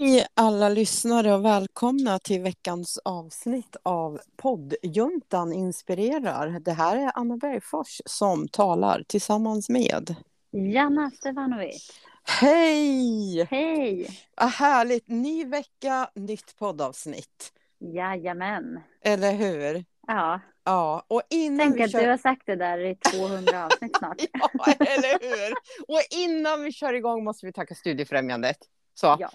Hej alla lyssnare och välkomna till veckans avsnitt av poddjuntan inspirerar. Det här är Anna Bergfors som talar tillsammans med Janna Stefanovic. Hej! Hej! Vad härligt! Ny vecka, nytt poddavsnitt. Jajamän. Eller hur? Ja. Ja, och innan Tänk vi att kör... du har sagt det där i 200 avsnitt snart. Ja, eller hur? Och innan vi kör igång måste vi tacka Studiefrämjandet. Så. Ja,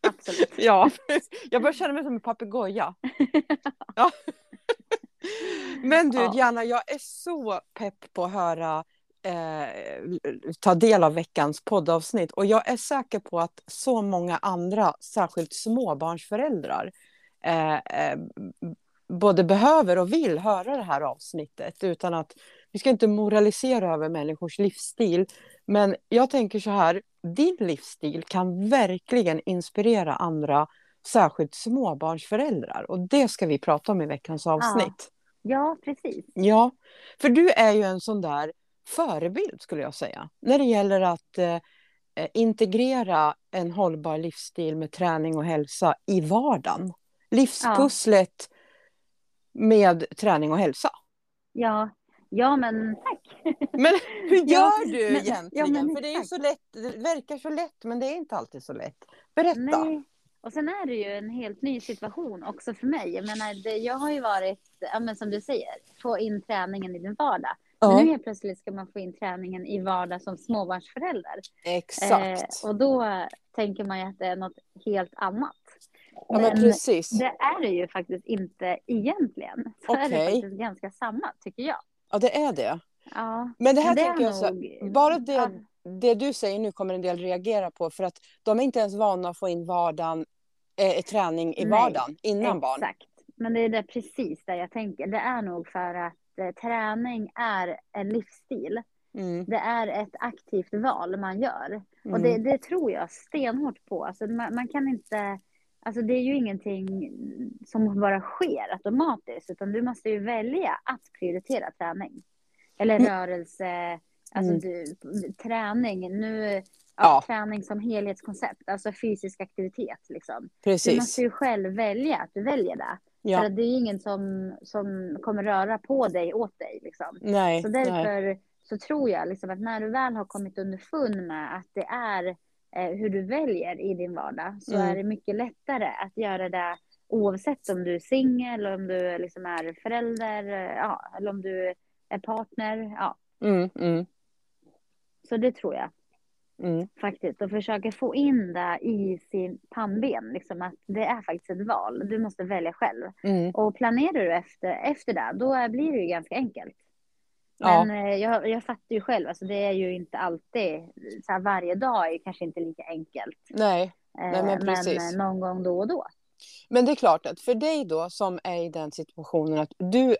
absolut. Ja, jag börjar känna mig som en papegoja. Ja. Men du, Ja. Diana, jag är så pepp på att höra eh, ta del av veckans poddavsnitt. Och jag är säker på att så många andra, särskilt småbarnsföräldrar, eh, eh, både behöver och vill höra det här avsnittet. Utan att, vi ska inte moralisera över människors livsstil. Men jag tänker så här, din livsstil kan verkligen inspirera andra, särskilt småbarnsföräldrar. Och det ska vi prata om i veckans avsnitt. Ja, precis. Ja, för du är ju en sån där förebild skulle jag säga. När det gäller att eh, integrera en hållbar livsstil med träning och hälsa i vardagen. Livspusslet med träning och hälsa. Ja, ja men tack. Men hur gör du men- egentligen? ja, men För det är ju så lätt, det verkar så lätt men det är inte alltid så lätt. Berätta. Nej. Och sen är det ju en helt ny situation också för mig. Jag menar, det, jag har ju varit, ja, men som du säger, få in träningen i din vardag. Men Ja, nu helt plötsligt ska man få in träningen i vardag som småbarnsförälder. exakt. Eh, och då tänker man ju att det är något helt annat. ja, men precis. det är det ju faktiskt inte egentligen. Så är det faktiskt ganska samma, tycker jag. Ja, det är det. Ja, Men det här men tänker jag så, nog- bara det, ja, det du säger nu kommer en del reagera på för att de är inte ens vana att få in vardagen, eh, träning i Nej, vardagen innan barn. Exakt. Men det är det precis där jag tänker. Det är nog för att eh, träning är en livsstil. Mm, Det är ett aktivt val man gör. Och mm. det, det tror jag stenhårt på. Alltså man, man kan inte... Alltså det är ju ingenting som bara sker automatiskt, utan du måste ju välja att prioritera träning. Eller Mm. rörelse, alltså Mm. du, träning. Nu, ja. Träning som helhetskoncept, alltså fysisk aktivitet. Liksom. Du Precis. måste ju själv välja att du väljer det. För Ja. att det är ingen som, som kommer röra på dig åt dig. Liksom. Nej, Så nej. därför så tror jag liksom att när du väl har kommit underfund med att det är hur du väljer i din vardag så Mm. är det mycket lättare att göra det oavsett om du är singel eller om du liksom är förälder eh, ja, eller om du är partner. Ja. Mm, mm, Så det tror jag mm. faktiskt. Och försöka få in det i sin pannben. Liksom att det är faktiskt ett val. Du måste välja själv. Mm. Och planerar du efter, efter det, då blir det ju ganska enkelt. Ja. Men eh, jag, jag fattar ju själv, alltså det är ju inte alltid, så här, varje dag är ju kanske inte lika enkelt. Nej, Eh, Nej, men precis. eh, någon gång då och då. men det är klart att för dig då som är i den situationen att du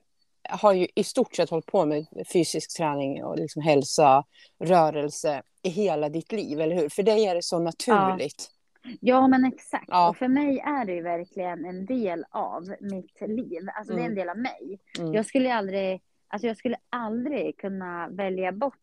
har ju i stort sett hållit på med fysisk träning och liksom hälsa, rörelse i hela ditt liv, eller hur? För dig är det så naturligt. Ja, men exakt. Ja. Och för mig är det ju verkligen en del av mitt liv. Alltså det är en Mm. del av mig. Mm. Jag skulle aldrig, alltså jag skulle aldrig kunna välja bort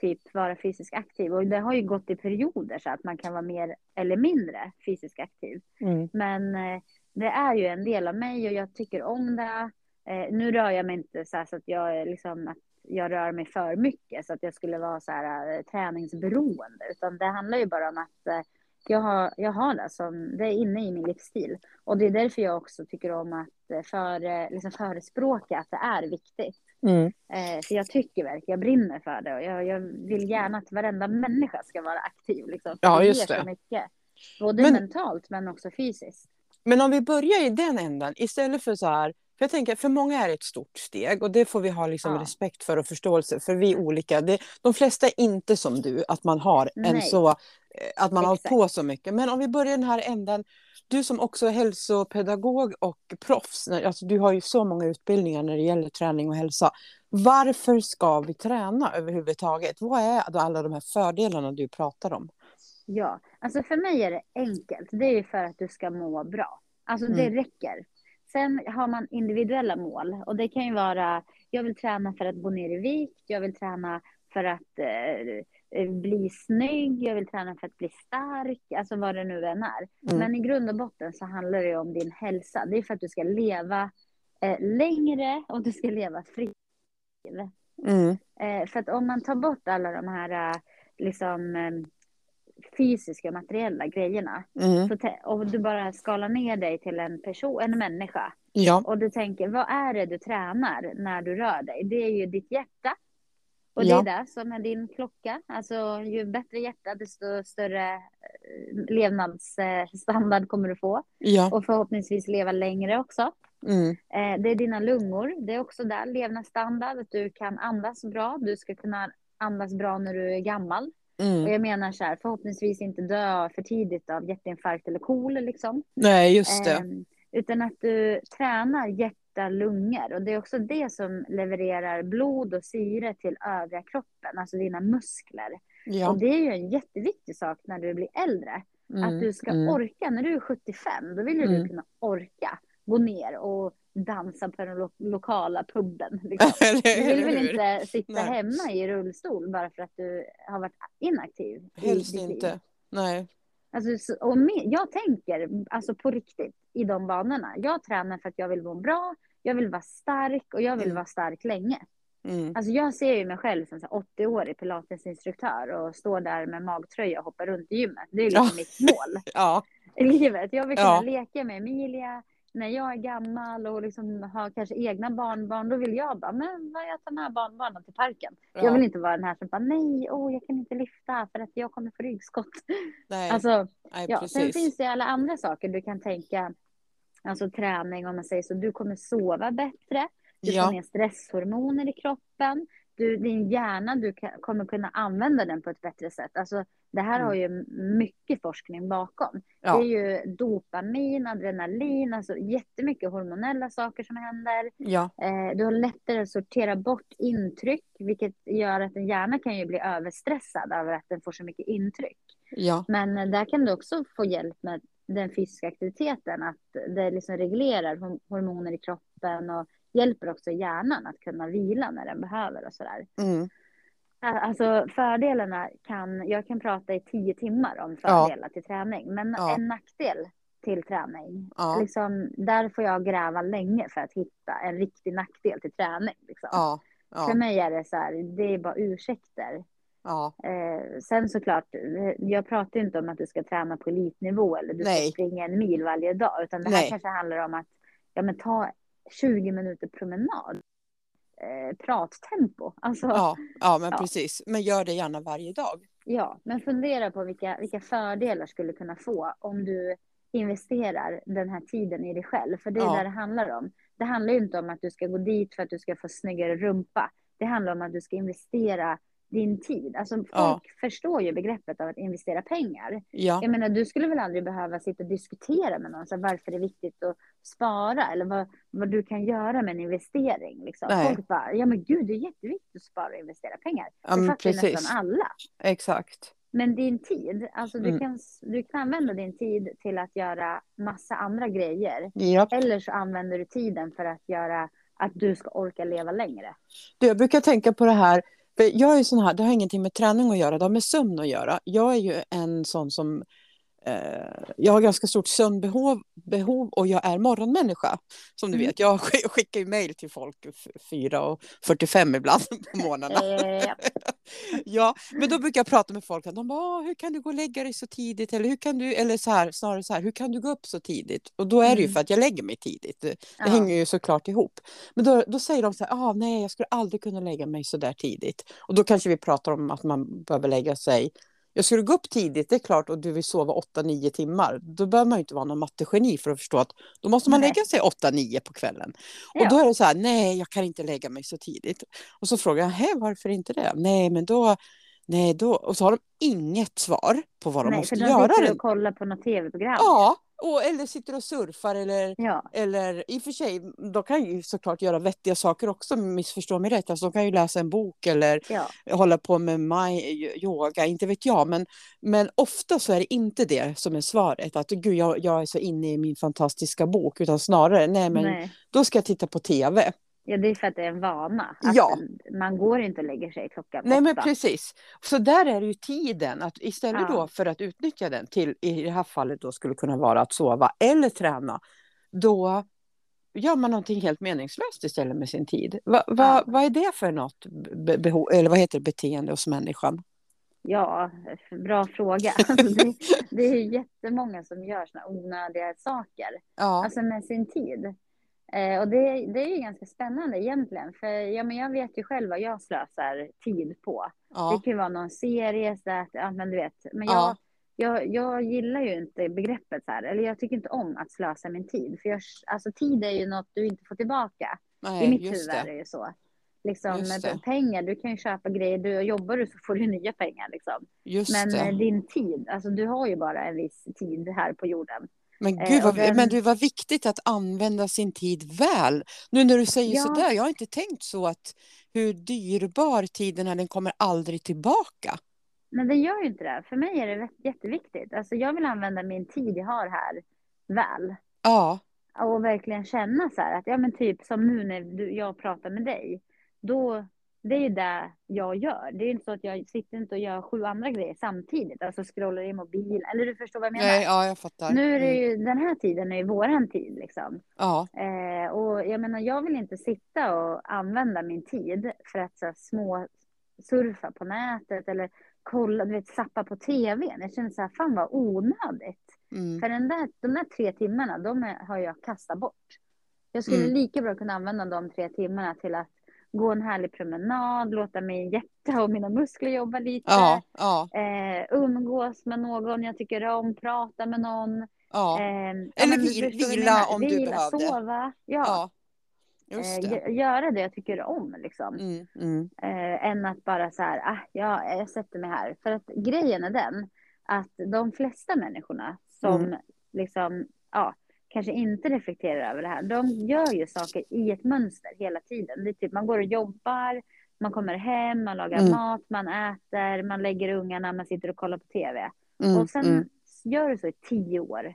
typ vara fysiskt aktiv. Och det har ju gått i perioder så att man kan vara mer eller mindre fysiskt aktiv. Mm. Men eh, det är ju en del av mig och jag tycker om det. Eh, nu rör jag mig inte så, så att jag liksom att jag rör mig för mycket så att jag skulle vara så här eh, träningsberoende. Utan det handlar ju bara om att jag har, jag har det som, det är inne i min livsstil. Och det är därför jag också tycker om att eh, för, eh, liksom förespråka att det är viktigt. Mm. Eh, för jag tycker verkligen, jag brinner för det och jag, jag vill gärna att varenda människa ska vara aktiv. Liksom. Ja, just det. så mycket. Både Men- mentalt men också fysiskt. Men om vi börjar i den änden, istället för så här, för jag tänker för många är det ett stort steg och det får vi ha liksom Ja. respekt för och förståelse för vi är olika. Det, de flesta är inte som du, att man har en så, eh, att man har hållit på så mycket. Men om vi börjar den här änden, du som också är hälsopedagog och proffs, alltså du har ju så många utbildningar när det gäller träning och hälsa. Varför ska vi träna överhuvudtaget? Vad är då alla de här fördelarna du pratar om? Ja, alltså för mig är det enkelt. Det är för att du ska må bra. Alltså det Mm. räcker. Sen har man individuella mål och det kan ju vara, jag vill träna för att gå ner i vikt, jag vill träna för att eh, eh, bli snygg, jag vill träna för att bli stark, alltså vad det nu än är. Mm. Men i grund och botten så handlar det om din hälsa. Det är för att du ska leva eh, längre och du ska leva fritt. Mm. Eh, för att om man tar bort alla de här eh, liksom eh, fysiska och materiella grejerna Mm. så och du bara skalar ner dig till en person, en människa Ja. och du tänker vad är det du tränar när du rör dig? Det är ju ditt hjärta. Och det Ja. är det som är din klocka. Alltså ju bättre hjärta desto större eh, levnadsstandard kommer du få. Ja. Och förhoppningsvis leva längre också. Mm. Eh, Det är dina lungor. Det är också där levnadsstandard. Att du kan andas bra. Du ska kunna andas bra när du är gammal. Och Mm. jag menar så här, förhoppningsvis inte dö för tidigt av hjärtinfarkt eller KOL liksom. Nej, just det. Ehm, utan att du tränar hjärta, lungor. Och det är också det som levererar blod och syre till övriga kroppen, alltså dina muskler. Ja. Och det är ju en jätteviktig sak när du blir äldre. Mm. Att du ska mm. orka, när du är 75, då vill ju Mm. du kunna orka gå ner och dansa på den lo- lokala puben. Liksom. Du vill väl inte sitta Nej. hemma i rullstol bara för att du har varit inaktiv? Helst inte. Nej. Alltså, så- och jag tänker alltså på riktigt i de banorna. Jag tränar för att jag vill må bra, jag vill vara stark och jag vill Mm. vara stark länge. Mm. Alltså jag ser ju mig själv som så här 80-årig pilatesinstruktör och står där med magtröja och hoppar runt i gymmet. Det är liksom Ja. mitt mål Ja. i livet. Jag vill kunna Ja. leka med Emilia när jag är gammal och liksom har kanske egna barnbarn. Då vill jag bara, men vad jag tar med barnbarnen till parken. Jag Ja. vill inte vara den här som bara, nej, åh, jag kan inte lyfta för att jag kommer få ryggskott. Nej. Alltså, Nej, Ja, sen finns det alla andra saker du kan tänka. Alltså träning, om man säger så. Du kommer sova bättre. Du får Ja. ner stresshormoner i kroppen. Du, din hjärna, du kan, kommer kunna använda den på ett bättre sätt. Alltså, det här Mm. har ju mycket forskning bakom. Ja. Det är ju dopamin, adrenalin, alltså jättemycket hormonella saker som händer. Ja. Eh, du har lättare att sortera bort intryck, vilket gör att en hjärna kan ju bli överstressad över att den får så mycket intryck. Ja. Men eh, där kan du också få hjälp med den fysiska aktiviteten, att det liksom reglerar hor- hormoner i kroppen och hjälper också hjärnan att kunna vila när den behöver och sådär. Mm. Alltså fördelarna kan, jag kan prata i tio timmar om Ja. fördelar till träning, men Ja. en nackdel till träning, Ja. liksom, där får jag gräva länge för att hitta en riktig nackdel till träning. Liksom. Ja. För Ja. mig är det så här, det är bara ursäkter. Ja. Eh, sen såklart, eh, jag pratar ju inte om att du ska träna på elitnivå eller du Nej. ska springa en mil varje dag, utan det här Nej. kanske handlar om att ja, men ta 20 minuter promenad. Eh, prattempo. Alltså, ja. Ja. Ja, men Ja. precis. Men gör det gärna varje dag. men fundera på vilka, vilka fördelar skulle kunna få om du investerar den här tiden i dig själv. För det är Ja. det det handlar om. Det handlar ju inte om att du ska gå dit för att du ska få snyggare rumpa. Det handlar om att du ska investera din tid. Alltså folk Ja. förstår ju begreppet av att investera pengar. Ja. Jag menar, du skulle väl aldrig behöva sitta och diskutera med någon så varför det är viktigt att spara eller vad, vad du kan göra med en investering. Liksom. Nej. Folk bara, ja men gud, det är jätteviktigt att spara och investera pengar. Ja, det fattar precis. nästan alla. Exakt. Men din tid, alltså du, Mm. kan, du kan använda din tid till att göra massa andra grejer. Ja. Eller så använder du tiden för att göra att du ska orka leva längre. Du, jag brukar tänka på det här, för jag är ju sån här, det har ingenting med träning att göra, det har med sömn att göra. Jag är ju en sån som jag har ganska stort sömnbehov behov och jag är morgonmänniska. Som du Mm. vet, jag sk- skickar ju mejl till folk f- 4.45 ibland på. Eh, Ja, men då brukar jag prata med folk. De bara, "Åh, hur kan du gå och lägga dig så tidigt? Eller, hur kan du, eller så här, snarare så här, hur kan du gå upp så tidigt? Och då är det ju Mm. för att jag lägger mig tidigt. Det, det Ja. hänger ju såklart ihop. Men då, då säger de så här, ah, nej, jag skulle aldrig kunna lägga mig så där tidigt. Och då kanske vi pratar om att man behöver lägga sig jag skulle gå upp tidigt, det är klart, och du vill sova 8-9 timmar. Då behöver man ju inte vara någon mattegeni för att förstå att då måste man Nej. lägga sig 8-9 på kvällen. Och Ja. då är det så här, nej, jag kan inte lägga mig så tidigt. Och så frågar jag, hej, varför inte det? Nej, men då, nej, då. Och så har de inget svar på vad de Nej, måste för de göra. sitter och kollar på något tv-program. Ja, och, eller sitter och surfar eller Ja. eller i och för sig, de kan ju såklart göra vettiga saker också, missförstå mig rätt. Alltså, de kan ju läsa en bok eller ja. hålla på med my, yoga, inte vet jag. Men, men ofta så är det inte det som är svaret. Att gud, jag, jag är så inne i min fantastiska bok. Utan snarare, nej men Nej. då ska jag titta på tv. Ja, det är för att det är en vana. Att Ja. Man går inte och lägger sig klockan Nej, men precis. Så där är det ju tiden, att istället Ja. då för att utnyttja den till, i det här fallet då skulle kunna vara att sova eller träna, då gör man någonting helt meningslöst istället med sin tid. Va, va, Ja. Vad är det för något be, behov, eller vad heter det, beteende hos människan? Ja, bra fråga. Alltså det, det är jättemånga som gör såna onödiga saker. Ja, Alltså med sin tid. Eh, och det, det är ju ganska spännande egentligen. För ja, men jag vet ju själv vad jag slösar tid på. Det ja, kan ju vara någon serie, så att, ja men du vet. Men Ja. jag, jag, jag gillar ju inte begreppet så här. Eller jag tycker inte om att slösa min tid. För jag, alltså tid är ju något du inte får tillbaka. I nej, mitt just huvud är det. det ju så. Liksom det. pengar, du kan ju köpa grejer. Du jobbar du så får du nya pengar liksom. Just Men eh, det. din tid, alltså du har ju bara en viss tid här på jorden. Men eh, gud, vad, den- men du, vad viktigt att använda sin tid väl. Nu när du säger Ja. sådär, jag har inte tänkt så att hur dyrbar tiden är, den kommer aldrig tillbaka. Men det gör ju inte det. För mig är det jätteviktigt. Alltså jag vill använda min tid jag har här väl. Ja, Och verkligen känna så här att, ja men typ som nu när du, jag pratar med dig. Då, det är ju det jag gör. Det är inte så att jag sitter inte och gör sju andra grejer samtidigt. Alltså scrollar i mobil. Eller du förstår vad jag menar? nej, ja, jag fattar. Nu är det Mm. ju, den här tiden är ju våran tid liksom. Ja, Eh, och jag menar, jag vill inte sitta och använda min tid för att så här, små surfa på nätet eller kolla, du vet, sappa på tvn. Jag känner så här, fan vad onödigt. mm. För den där, de där tre timmarna, de är, har jag kastat bort. Jag skulle Mm. lika bra kunna använda de tre timmarna till att gå en härlig promenad, låta min hjärta och mina muskler jobba lite. ja, ja, Eh, umgås med någon jag tycker om, prata med någon. ja, Eh, Eller du vil- vila om du vila, behövde. Sova. Ja. Eh, det. gö- göra det jag tycker om liksom. Mm, mm, Eh, än att bara så här, ah, ja, jag sätter mig här. För att grejen är den att de flesta människorna som Mm. liksom, ja, kanske inte reflekterar över det här. De gör ju saker i ett mönster hela tiden. Det är typ man går och jobbar, man kommer hem, man lagar Mm. mat, man äter, man lägger ungarna, man sitter och kollar på tv. mm, och sen mm, gör du så i tio år.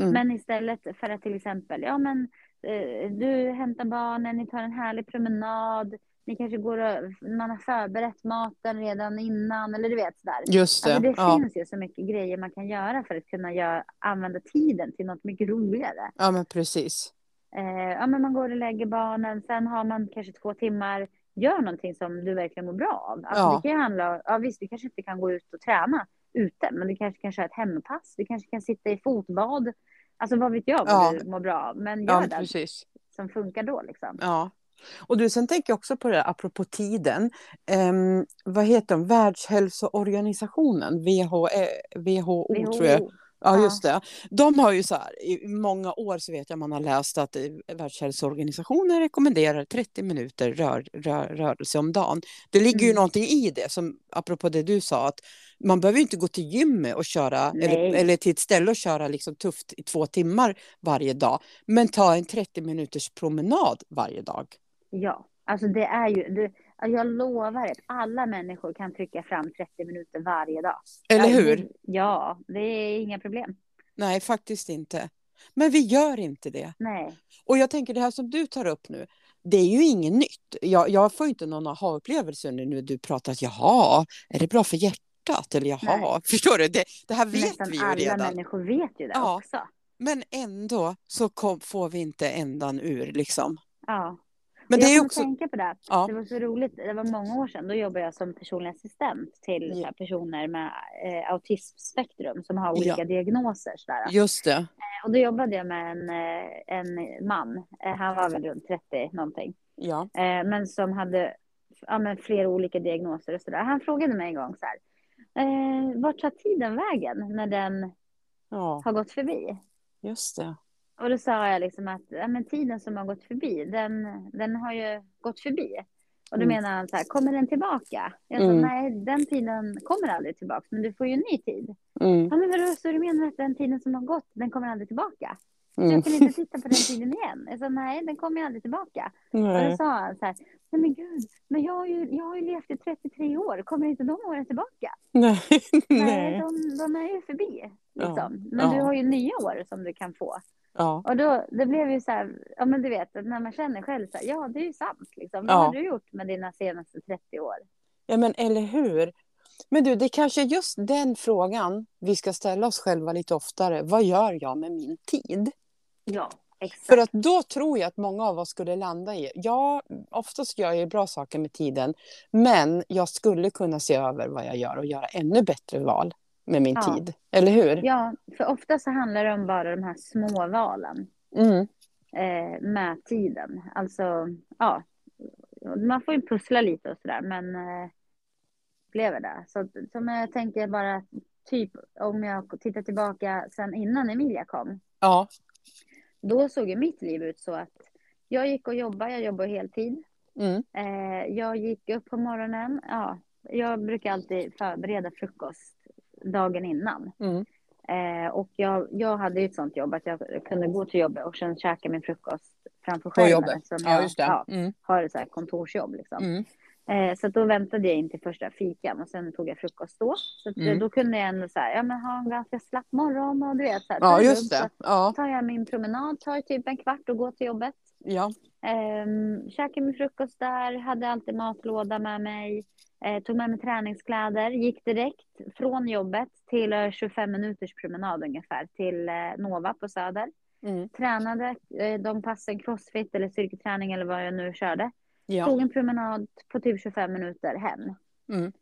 mm. Men istället för att till exempel, ja men eh, du hämtar barnen, ni tar en härlig promenad, ni kanske går och, man har förberett maten redan innan, eller du vet sådär. Just det. Alltså det ja. finns ju så mycket grejer man kan göra för att kunna göra, använda tiden till något mycket roligare. ja, men precis. Eh, ja men man går och lägger barnen, sen har man kanske två timmar, gör någonting som du verkligen mår bra av. Alltså Ja. det kan handla ja visst du kanske inte kan gå ut och träna ute, men du kanske kan köra ett hempass, du kanske kan sitta i fotbad. Alltså vad vet jag vad Ja. du mår bra av, men Ja, gör men det precis. som funkar då liksom. Ja. Och du, sen tänker jag också på det där, apropå tiden. Ehm, vad heter de? Världshälsoorganisationen, WHO, eh, WHO, tror jag. Ja, just det. De har ju så här, i många år så vet jag man har läst att eh, Världshälsoorganisationen rekommenderar 30 minuter rör, rör, rörelse om dagen. Det ligger ju Mm. någonting i det, som apropå det du sa, att man behöver ju inte gå till gymmet och köra, eller, eller till ett ställe och köra liksom tufft i två timmar varje dag, men ta en 30 minuters promenad varje dag. Ja, alltså det är ju, det, jag lovar att alla människor kan trycka fram 30 minuter varje dag. Eller Ja, hur? Ja, det är inga problem. Nej, faktiskt inte. Men vi gör inte det. Nej, Och jag tänker det här som du tar upp nu, det är ju inget nytt. Jag, jag får inte någon aha-upplevelse nu när du pratar att jaha, är det bra för hjärtat? Eller jaha, Nej. förstår du? Det, det här vet nästan vi ju alla redan. människor vet ju det Ja. också. Men ändå så kom, får vi inte ändan ur liksom. Ja. Men jag det är kommer också... tänka på det. Ja. Det var så roligt. Det var många år sedan. Då jobbade jag som personlig assistent till Ja. här, personer med eh, autismspektrum som har Ja. olika diagnoser. Så där. Just det. Och då jobbade jag med en, eh, en man. Eh, han var väl runt 30 någonting. Ja. Eh, men som hade ja, men flera olika diagnoser och sådär. Han frågade mig en gång så här. Eh, vart tar tiden vägen när den ja, har gått förbi? just det. Och då sa jag liksom att ja, men tiden som har gått förbi, den, den har ju gått förbi. Och då Mm. menar han så här, kommer den tillbaka? Jag sa, Mm. nej, den tiden kommer aldrig tillbaka, men du får ju en ny tid. Mm. Ja, men vadå, så du menar att den tiden som har gått, den kommer aldrig tillbaka? Så Mm. jag kan inte titta på den tiden igen. Jag sa, nej, den kommer aldrig tillbaka. Och då Nej. sa han så här, nej men gud, men jag har ju, jag har ju levt i 33 år, kommer inte de åren tillbaka? Nej. Nej, Nej. de, de är ju förbi. Ja, Liksom. Men ja. du har ju nya år som du kan få. Ja. Och då, det blev ju så här, ja men du vet, när man känner själv så här, ja det är ju sant liksom. Vad Ja. har du gjort med dina senaste 30 år? ja, men eller hur? Men du, det kanske är just den frågan vi ska ställa oss själva lite oftare. Vad gör jag med min tid? Ja, exakt. För att då tror jag att många av oss skulle landa i, ja, oftast gör jag bra saker med tiden, men jag skulle kunna se över vad jag gör och göra ännu bättre val med min Ja. tid. Eller hur? Ja, för ofta så handlar det om bara de här små valen Mm. eh, med tiden. Alltså, ja, man får ju pussla lite och sådär, men eh, upplever det. Så som jag tänker bara, typ om jag tittar tillbaka sen innan Emilia kom, Ja. då såg ju mitt liv ut så att jag gick och jobbade, jag jobbade heltid. Mm. Eh, jag gick upp på morgonen, ja, jag brukar alltid förbereda frukost dagen innan. Mm. Eh, och jag, jag hade ju ett sånt jobb att jag kunde gå till jobbet och sen käka min frukost framför På skärmen. jobbet. eftersom Ja, jag just det. Ja, Mm. har ett så här kontorsjobb. Liksom. Eh, så då väntade jag in till första fikan och sen tog jag frukost då. Så eh, Mm. då kunde jag ändå så här, ja, men ha en ganska slapp morgon och du vet. Så här, Ja, just det. Ja. Tar jag min promenad, tar typ en kvart och går till jobbet. Ja. Um, käkade min frukost där, hade alltid matlåda med mig. Eh, tog med mig träningskläder, gick direkt från jobbet till eh, 25 minuters promenad ungefär till eh, Nova på Söder. Mm. Tränade eh, de passen crossfit eller styrketräning eller vad jag nu körde. Ja. Tog en promenad på typ 25 minuter hem. Mm.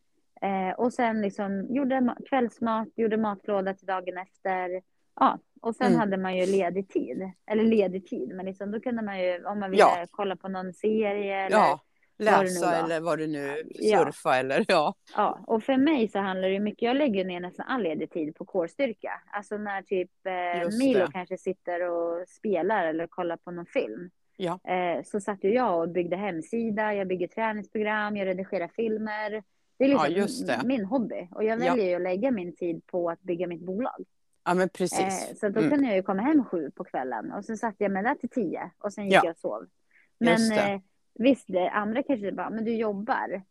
Eh, och sen liksom gjorde ma- kvällsmat, gjorde matlåda till dagen efter. Ja, och sen Mm. hade man ju ledig tid. Eller ledig tid, men liksom, då kunde man ju om man ville Ja. kolla på någon serie eller ja. det Läsa eller vad du nu Ja. surfa eller ja. Ja, och för mig så handlar det mycket, jag lägger ner nästan all ledig tid på kårstyrka. Alltså när typ eh, Milo det. kanske sitter och spelar eller kollar på någon film. Ja. Eh, så satt ju jag och byggde hemsida, jag bygger träningsprogram, jag redigerar filmer. Det är liksom Ja, det. min hobby. Och jag Ja. väljer ju att lägga min tid på att bygga mitt bolag. Ja, men precis. Eh, så då Mm. kunde jag ju komma hem sju på kvällen och sen satt jag med där till tio och sen gick Ja. jag och sov. Men eh, visst, andra kanske bara, men du jobbar.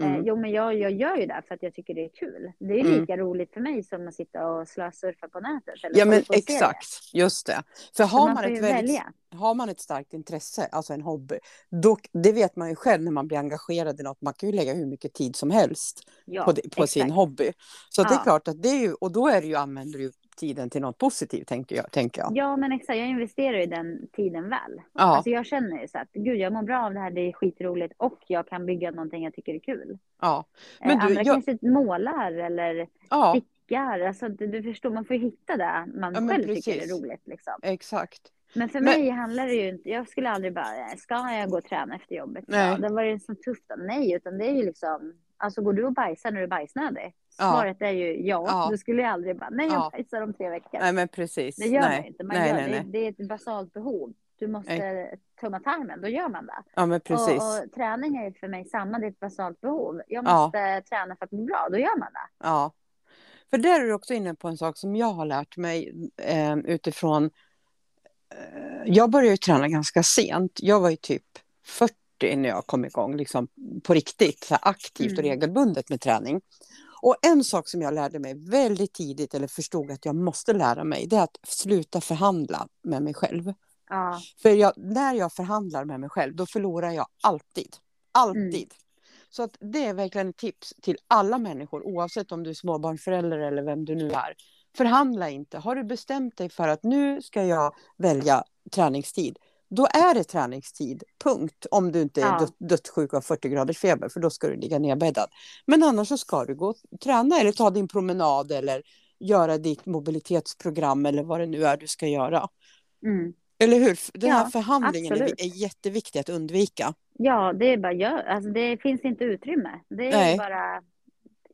Eh, Mm. jo, men jag, jag gör ju det för att jag tycker det är kul. Det är Mm. lika roligt för mig som att sitta och slösurfa på nätet. Eller Ja men exakt, just det. För har man man, ett väldigt, har man ett starkt intresse, alltså en hobby, då, det vet man ju själv när man blir engagerad i något, man kan ju lägga hur mycket tid som helst Ja, på, det, på sin hobby. Så att det är Ja. klart att det är ju, och då är det ju, använder du tiden till något positivt tänker jag. Tänker jag. Ja, men exakt. Jag investerar i den tiden väl. Ja. Alltså jag känner ju så att gud, jag mår bra av det här, det är skitroligt och jag kan bygga någonting jag tycker är kul. ja. Men Men du, Andra jag- kanske målar eller ja, stickar. Alltså, du, du förstår, man får ju hitta det man Ja, själv tycker är precis. roligt. Liksom. exakt. Men för Men- mig handlar det ju inte, jag skulle aldrig bara, ska jag gå och träna efter jobbet? Nej. Ja, det var ju så tufft. Nej, utan det är ju liksom, alltså går du och bajsar när du är bajsnödig? Ja. Svaret är ju ja. Ja. Du skulle ju aldrig bara, nej jag Ja. bajsar om tre veckor. Nej men precis. det gör nej. man inte. Man nej, gör, nej, det, nej. det är ett basalt behov. Du måste tumma tarmen, då gör man det. Ja men precis. Och, och träning är för mig samma, det är ett basalt behov. Jag Ja. måste träna för att må bra, då gör man det. Ja. För där är du också inne på en sak som jag har lärt mig eh, utifrån... Eh, jag började ju träna ganska sent. Jag var ju typ 40 när jag kom igång liksom, på riktigt, så aktivt och Mm. regelbundet med träning. Och en sak som jag lärde mig väldigt tidigt, eller förstod att jag måste lära mig, det är att sluta förhandla med mig själv. Ja, För jag, när jag förhandlar med mig själv, då förlorar jag alltid. Alltid. Mm. Så att det är verkligen ett tips till alla människor, oavsett om du är småbarnsförälder eller vem du nu är. Förhandla inte. Har du bestämt dig för att nu ska jag välja träningstid, då är det träningstid, punkt. Om du inte är Ja. dött, dödssjuk och har 40 graders feber, för då ska du ligga nedbäddad. Men annars så ska du gå och träna eller ta din promenad eller göra ditt mobilitetsprogram eller vad det nu är du ska göra. mm. Eller hur? Den Ja, här förhandlingen är, absolut. är jätteviktig att undvika. ja det är bara gör. Alltså, det finns inte utrymme. Det är Nej. bara,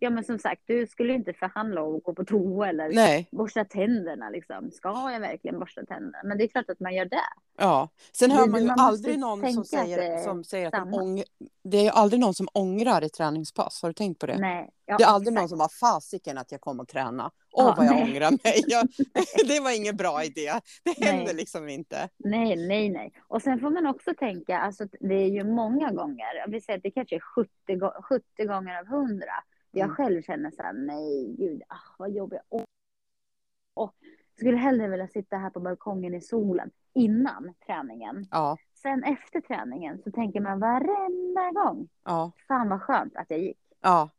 ja men som sagt, du skulle inte förhandla och gå på toa eller Nej, borsta tänderna liksom. Ska jag verkligen borsta tänderna? Men det är klart att man gör det. ja. Sen Det- hör man ju man aldrig någon som säger, som säger att de ång... Det är ju aldrig någon som ångrar ett träningspass. Har du tänkt på det? Nej. Ja, det är aldrig exakt. någon som har fasiken att jag kom och träna. Åh, Ja, vad jag nej. ångrar mig. Jag... det var ingen bra idé. Det Nej. händer liksom inte. Nej, nej, nej. Och sen får man också tänka, alltså det är ju många gånger, vill säga att det kanske är 70, gå- 70 gånger av 100, där jag Mm. själv känner så här, nej gud, ah, vad jobbigt. Och, och skulle hellre vilja sitta här på balkongen i solen innan träningen. Ja, Sen efter träningen så tänker man varenda gång, ja, fan vad skönt att jag gick. ja.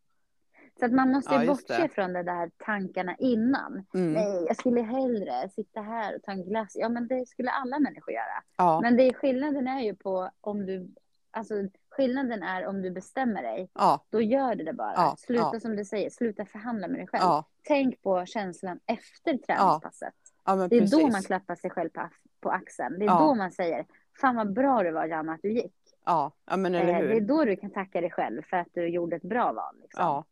Så att man måste Ja, bortse det. från de där tankarna innan. Mm. Nej, jag skulle hellre sitta här och ta en glass. Ja, men det skulle alla människor göra. ja, Men det är, skillnaden är ju på om du, alltså skillnaden är om du bestämmer dig, ja, då gör du det bara. Ja, sluta ja. som du säger, sluta förhandla med dig själv. Tänk på känslan efter träningspasset. Det är precis. då man klappar sig själv på, på axeln. Det är då man säger, fan vad bra du var Janna att du gick. Ja, men eller Eh, hur. det är då du kan tacka dig själv för att du gjorde ett bra val. Liksom. Ja,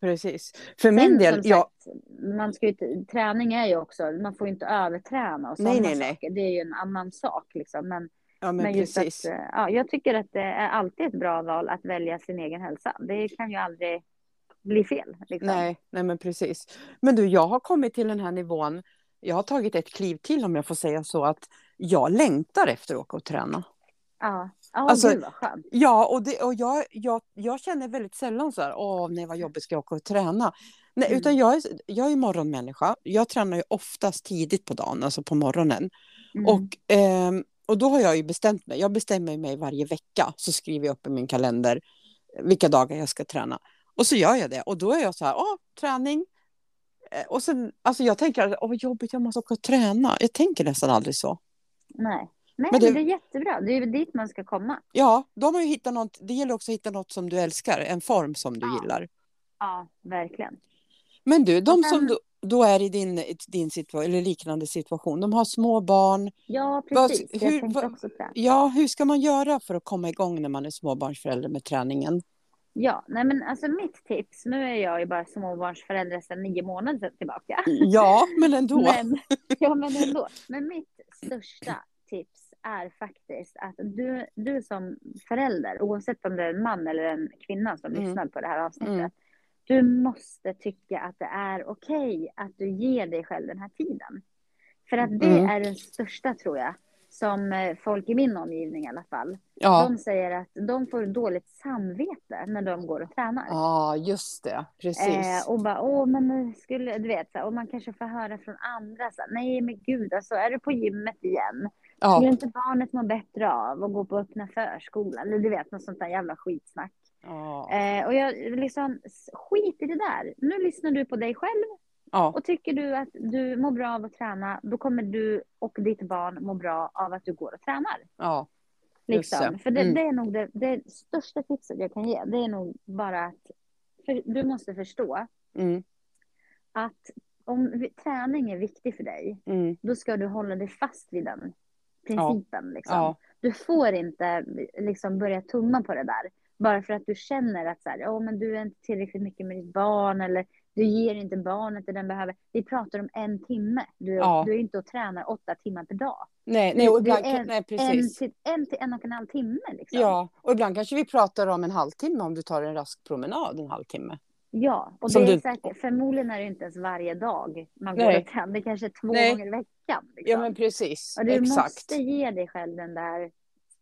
precis. För Sen, min del, som ja, sagt, man ska ju, träning är ju också, man får ju inte överträna och sådana Nej, nej, nej. saker. Det är ju en annan sak liksom. Men, ja men, men just precis. att, eh, ja, jag tycker att det är alltid ett bra val att välja sin egen hälsa. Det kan ju aldrig bli fel. Liksom. Nej, nej men precis. Men du, jag har kommit till den här nivån. Jag har tagit ett kliv till om jag får säga så att jag längtar efter att åka och träna. Ja, ja Alltså, gud vad skönt. Ja, och, det, och jag, jag, jag känner väldigt sällan så här, åh nej vad jobbigt ska jag åka och träna. Nej, Mm. utan jag är, jag är morgonmänniska. Jag tränar ju oftast tidigt på dagen, alltså på morgonen. Mm. Och, ehm, och då har jag ju bestämt mig. Jag bestämmer mig varje vecka. Så skriver jag upp i min kalender vilka dagar jag ska träna. Och så gör jag det. Och då är jag så här, åh, träning. Eh, Och sen, alltså jag tänker, åh vad jobbigt, jag måste åka och träna. Jag tänker nästan aldrig så. Nej, Nej Men det- det... är jättebra. Det är ju dit man ska komma. Ja, de har ju hittat något, det gäller också att hitta något som du älskar, en form som du Ja. gillar. Ja, verkligen. Men du, de sen- som då, då är i din, din situation, eller liknande situation, de har små barn. Ja, Vad- precis. hur- jag tänkte vad- också på det. Ja, hur ska man göra för att komma igång när man är småbarnsförälder med träningen? Ja, nej men alltså mitt tips, nu är jag ju bara småbarnsförälder sedan nio månader tillbaka. Ja, men ändå. Men, ja, men ändå. Men mitt största tips är faktiskt att du, du som förälder, oavsett om det är en man eller en kvinna som Mm. lyssnar på det här avsnittet, Mm. Du måste tycka att det är okej att du ger dig själv den här tiden. För att det Mm. är den största, tror jag, som eh, folk i min omgivning i alla fall. Ja, De säger att de får dåligt samvete när de går och tränar. ja just det. Precis. Eh, och bara, åh, men skulle, du vet, och man kanske får höra från andra, så nej men gud, alltså är du på gymmet igen? Skulle ja. inte barnet må bättre av att gå på öppna förskolan? Eller du vet, något sånt där jävla skitsnack. Ja. Eh, och jag liksom, skit i det där. Nu lyssnar du på dig själv ja. och tycker du att du mår bra av att träna, då kommer du och ditt barn må bra av att du går och tränar. ja. Just Liksom. det. För det, Mm. det är nog det, det största tipset jag kan ge. Det är nog bara att för, du måste förstå Mm. att om träning är viktig för dig, Mm. då ska du hålla dig fast vid den principen. Liksom. Du får inte liksom, börja tumma på det där. Bara för att du känner att så här, oh, men du är inte tillräckligt mycket med ditt barn eller du ger inte barnet det den behöver. Vi pratar om en timme. Du, Ja. du är inte och tränar åtta timmar per dag. Nej, nej, och ibland, en- nej, En precis. till, en till en och en halv timme. Liksom. Ja, och ibland kanske vi pratar om en halvtimme om du tar en rask promenad en halvtimme. Ja, och Som det är du- säkert, förmodligen är det inte ens varje dag man går Nej. och tränar. Det kanske är två Nej. gånger i veckan. Liksom. Ja, men precis. och du Exakt. måste ge dig själv den där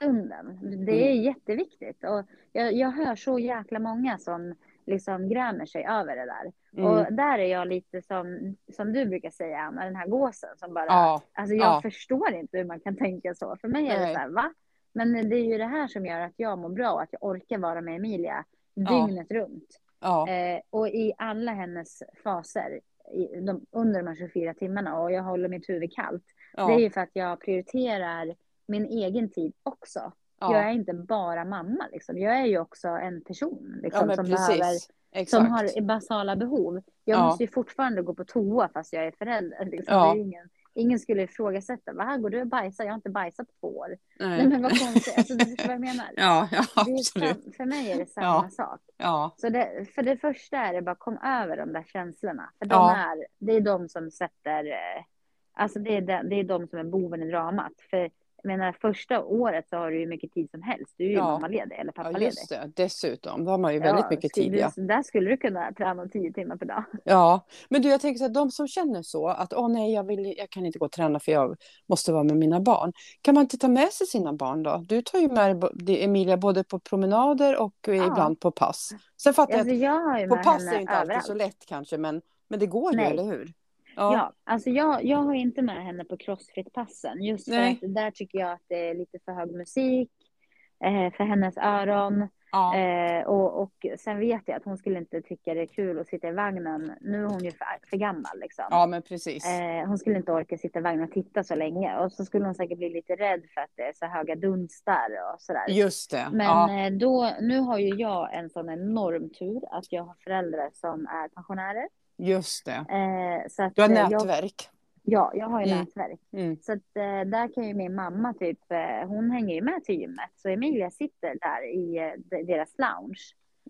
stunden. Det är jätteviktigt. Och jag, jag hör så jäkla många som liksom grämer sig över det där. Mm. Och där är jag lite som, som du brukar säga, Anna, den här gåsen som bara... Ja, Alltså jag ja. förstår inte hur man kan tänka så. För mig är det Nej. så här, va? Men det är ju det här som gör att jag mår bra och att jag orkar vara med Emilia Ja. dygnet runt. ja, Eh, och i alla hennes faser i, de, under de här 24 timmarna och jag håller mitt huvud kallt. ja, Det är ju för att jag prioriterar min egen tid också. Jag är ja. inte bara mamma liksom. Jag är ju också en person liksom, ja som, behöver, som har basala behov. Jag Ja. måste ju fortfarande gå på toa fast jag är förälder. Liksom. Ja. Är ingen, ingen skulle ifrågasätta. Vad går du och bajsar? Jag har inte bajsat på år. Nej Nej. men vad konstigt. Alltså, du förstår vad jag menar. Ja, ja absolut. för mig är det samma Ja. sak. Ja, Så det, för det första är det bara kom över de där känslorna. För de Ja. är, det är de som sätter, eh, alltså det är, de, det är de som är boven i dramat. För jag menar första året så har du ju mycket tid som helst. Du är ju Ja. mammaledig eller ja, pappaledig. just det. Dessutom, då har man ju väldigt mycket skulle tid. Ja. Du, där skulle du kunna träna tio timmar per dag. ja, men du, jag tänker så här, de som känner så att åh nej, jag, vill, jag kan inte gå och träna för jag måste vara med mina barn. Kan man inte ta med sig sina barn då? Du tar ju med det- Emilia både på promenader och eh, Ja. ibland på pass. Sen fattar jag Alltså att jag har ju på pass är henne inte alltid överallt. så lätt kanske, men, men det går ju, eller hur? Ja, ja alltså jag, jag har inte med henne på crossfit-passen. Just för Nej. att där tycker jag att det är lite för hög musik eh, för hennes öron. Ja. Eh, och, och sen vet jag att hon skulle inte tycka det är kul att sitta i vagnen. Nu är hon ju för, för gammal liksom. ja, men precis. Eh, hon skulle inte orka sitta i vagnen och titta så länge. Och så skulle hon säkert bli lite rädd för att det är så höga dunstar och sådär. Just det. Men ja. eh, då, nu har ju jag en sån enorm tur att jag har föräldrar som är pensionärer. Just det. Eh, så att, Du har eh, jag, nätverk. ja, jag har ju Mm. nätverk. Mm. Så att, eh, där kan ju min mamma typ, eh, hon hänger ju med till gymmet. Så Emilia sitter där i de- deras lounge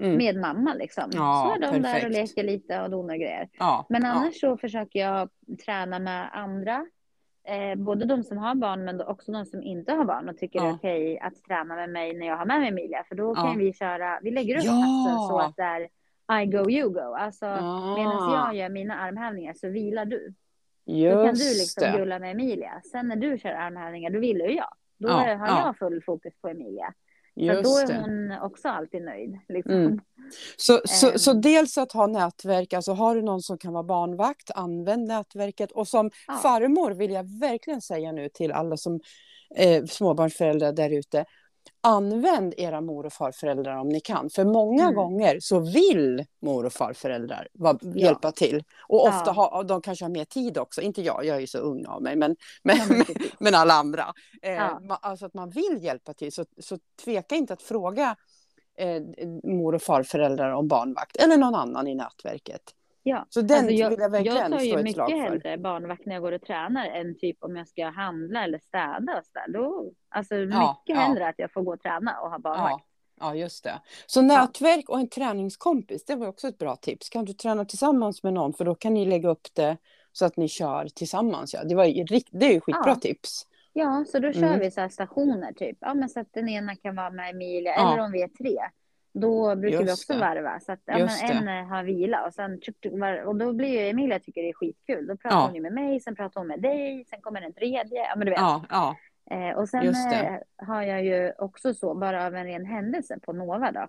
Mm. med mamma liksom. Ja, så är de där och perfekt. leker lite och donar grejer. Ja. Men ja. annars så försöker jag träna med andra. Eh, både de som har barn men också de som inte har barn och tycker det är Ja. okej att träna med mig när jag har med mig Emilia. För då kan Ja. vi köra, vi lägger upp Ja. så att det är I go, you go. Alltså Ja. medan jag gör mina armhävningar så vilar du. Just Då kan du liksom det. gulla med Emilia. Sen när du kör armhävningar då vilar ju jag. Då är- har ja. jag full fokus på Emilia. Så då Just är det. hon också alltid nöjd. Liksom. Mm. Så, så, så Ehm. dels att ha nätverk, alltså har du någon som kan vara barnvakt, använd nätverket. Och som Ja. farmor vill jag verkligen säga nu till alla som eh, småbarnsföräldrar där ute. Använd era mor och farföräldrar om ni kan. För många Mm. gånger så vill mor och farföräldrar va- Ja. hjälpa till. Och ofta Ja. har de kanske har mer tid också. Inte jag, jag är ju så ung av mig. Men, men, Ja, men men alla andra. Eh, Ja. ma- Alltså att man vill hjälpa till. Så, så tveka inte att fråga eh, mor och farföräldrar om barnvakt. Eller någon annan i nätverket. Ja. Så den Alltså, jag, vill jag verkligen jag tar ju mycket slag för. hellre barnvakt när jag går och tränar än typ om jag ska handla eller städa och sådär. Då, alltså Ja, mycket ja. hellre att jag får gå och träna och ha barnvakt. Ja, ja, just det. Så nätverk och en träningskompis, det var också ett bra tips. Kan du träna tillsammans med någon för då kan ni lägga upp det så att ni kör tillsammans. Ja. Det, var ju, rikt- det är ju skitbra Ja. tips. Ja, så då kör Mm. vi så stationer typ. Ja, men så att den ena kan vara med Emilia Ja. eller om vi är tre. Då brukar vi Just också det. varva. Så att ja, en eh, har vila och sen och då blir ju Emilia tycker det är skitkul. Då pratar Ja. hon ju med mig, sen pratar hon med dig, sen kommer en tredje. Ja, men du vet. Ja, ja, Eh, och sen eh, har jag ju också så, bara av en ren händelse på Nova då,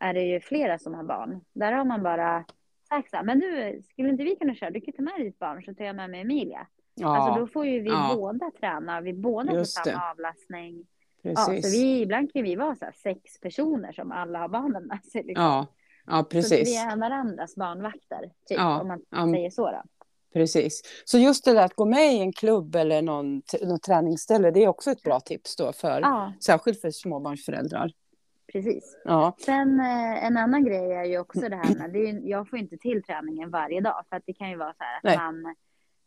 är det ju flera som har barn. Där har man bara sagt så här, men du, skulle inte vi kunna köra? Du kan ta med ditt barn så tar jag med mig Emilia. ja Alltså då får ju vi båda träna, vi båda Just får samma det. avlastning. Precis. Ja, så vi, ibland kan vi vara så sex personer som alla har barnen med sig. Liksom. ja, ja, Så att vi precis. är varandras barnvakter, typ, Ja, om man men- säger så. Då. Precis. Så just det där att gå med i en klubb eller någon, någon träningsställe, det är också ett bra tips då för, Ja, särskilt för småbarnsföräldrar. precis. Ja, Sen eh, en annan grej är ju också det här med, det är, jag får inte till träningen varje dag för att det kan ju vara så här att Nej. man,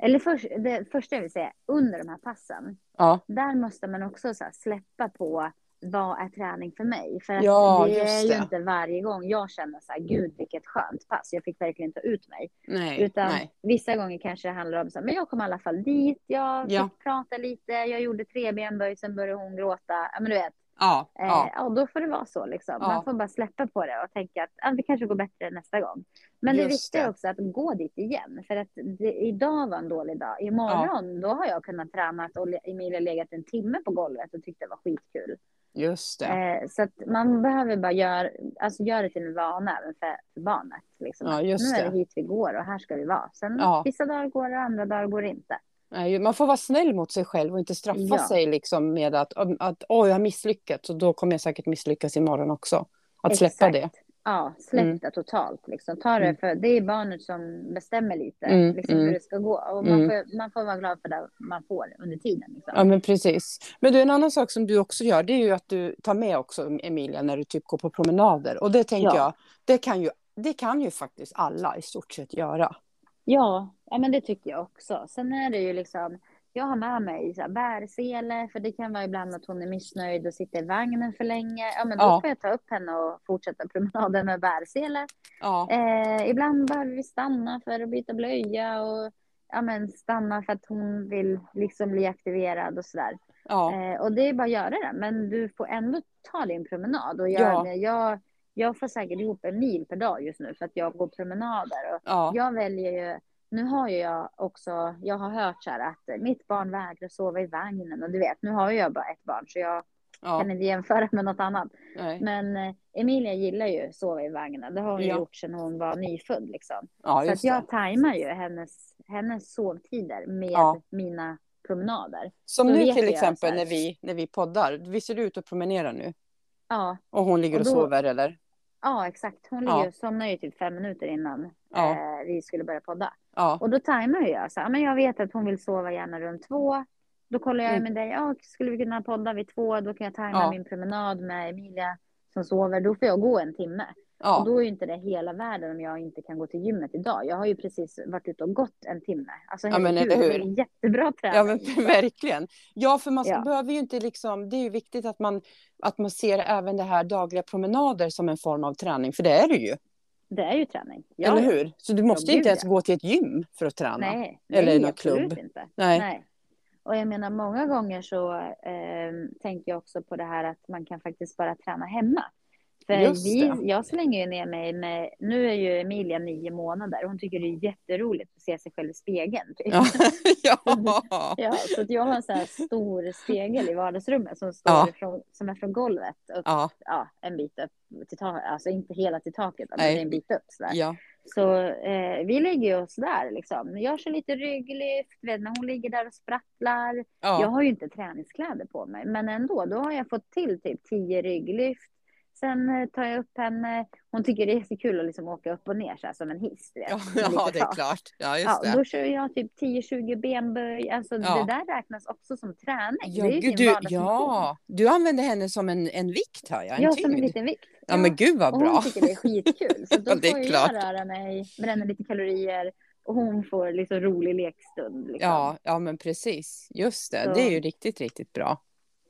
eller först, det första jag vill säga, under de här passen, ja, där måste man också så släppa på vad är träning för mig? För att Ja, det är ju det. inte varje gång jag känner så här, gud vilket skönt pass, jag fick verkligen ta ut mig. nej, Utan nej. vissa gånger kanske det handlar om så här, men jag kom i alla fall dit, jag Ja. fick prata lite, jag gjorde tre benböj, sen började hon gråta. Ja, men du vet, Ja, eh, ja, ja. då får det vara så liksom. Ja. Man får bara släppa på det och tänka att ja, det kanske går bättre nästa gång. Men det Just viktiga är det. också att gå dit igen. För att det, idag var en dålig dag. Imorgon, då har jag kunnat träna och Emilia legat en timme på golvet och tyckte det var skitkul. just det. Eh, så att man behöver bara göra, alltså göra det till en vana även för, för barnet. Liksom. Ja, just nu är det. det hit vi går och här ska vi vara. Sen Ja. vissa dagar går det, andra dagar går det inte. Man får vara snäll mot sig själv och inte straffa Ja. sig liksom med att, att oj, jag har misslyckats och då kommer jag säkert misslyckas imorgon också. Att släppa Exakt. det. Ja, släpp Mm. det totalt. Liksom. Ta det Mm. för det är barnet som bestämmer lite Mm, liksom, mm. hur det ska gå. Och man, Mm. får, man får vara glad för det man får under tiden. Liksom. Ja, men precis. Men du, en annan sak som du också gör, det är ju att du tar med också Emilia när du typ går på promenader. Och det tänker Ja. jag, det kan, ju, det kan ju faktiskt alla i stort sett göra. Ja, ja, men det tycker jag också. Sen är det ju liksom, jag har med mig så här, bärsele, för det kan vara ibland att hon är missnöjd och sitter i vagnen för länge. Ja, men då Ja. får jag ta upp henne och fortsätta promenaden med bärsele. Ja, Eh, ibland behöver vi stanna för att byta blöja och ja, men stanna för att hon vill liksom bli aktiverad och sådär. ja, Eh, och det är bara att göra det, men du får ändå ta din promenad. Och Ja. jag, jag, jag får säkert ihop en mil per dag just nu för att jag går promenader. Och ja, jag väljer ju, nu har ju jag också, jag har hört så här att mitt barn vägrar sova i vagnen och du vet, nu har jag bara ett barn så jag Ja. Kan inte jämföra med något annat. Nej. Men eh, Emilia gillar ju att sova i vagnen. Det har hon Ja. gjort sedan hon var nyfödd. Liksom. Ja, Så att jag det. tajmar ju hennes, hennes sovtider med mina promenader. Som då nu till exempel när vi, när vi poddar. Vi ser ut och promenerar nu. Ja, Och hon ligger och, Och då- sover eller? ja exakt. Hon Ja. ligger och somnar ju typ fem minuter innan Ja. eh, vi skulle börja podda. Ja. Och då tajmar jag. Så, ja, men jag vet att hon vill sova gärna runt två. Då kollar jag Mm. med dig. Ja, skulle vi kunna podda vid två? Då kan jag tajma Ja. min promenad med Emilia som sover. Då får jag gå en timme. Och Ja. då är ju inte det hela världen om jag inte kan gå till gymmet idag. Jag har ju precis varit ute och gått en timme. Alltså Ja, men eller det hur? är jättebra träning. Ja, men verkligen. Ja, för man ska, Ja. behöver ju inte liksom, det är ju viktigt att man, att man ser även det här dagliga promenader som en form av träning, för det är det ju. Det är ju träning. Ja, eller hur? Så du måste inte ens gå till ett gym för att träna. Nej, Eller nej någon klubb. inte. Nej. Nej. Och jag menar många gånger så eh, tänker jag också på det här att man kan faktiskt bara träna hemma. För vi, jag slänger ju ner mig med, nu är ju Emilia nio månader, hon tycker det är jätteroligt att se sig själv i spegeln. typ. Ja. ja. Ja, så att jag har en sån här stor spegel i vardagsrummet som står Ja. ifrån, som är från golvet upp, Ja. ja, en bit upp till taket, alltså inte hela till taket, men en bit upp sådär. Ja. Så eh, vi lägger oss där liksom. Jag kör lite rygglyft, vet, när hon ligger där och sprattlar. Jag Ja. har ju inte träningskläder på mig, men ändå, då har jag fått till typ 10 rygglyft. Sen eh, tar jag upp henne. Hon tycker det är så kul att liksom åka upp och ner så här, som en hiss. Ja, ja, det är klart. Ja, just Ja, det. då kör jag typ 10-20 benböj. Alltså Ja. det där räknas också som träning. Ja, det är ju du, ja, du använder henne som en, en vikt, hör jag. En Ja, tyngd. som en liten vikt. Ja, men gud vad och bra. hon tycker det är skitkul. Så då får klart. jag röra mig, bränna lite kalorier och hon får liksom rolig lekstund. Liksom. Ja, ja, men precis. Just det. Så- Det är ju riktigt, riktigt bra.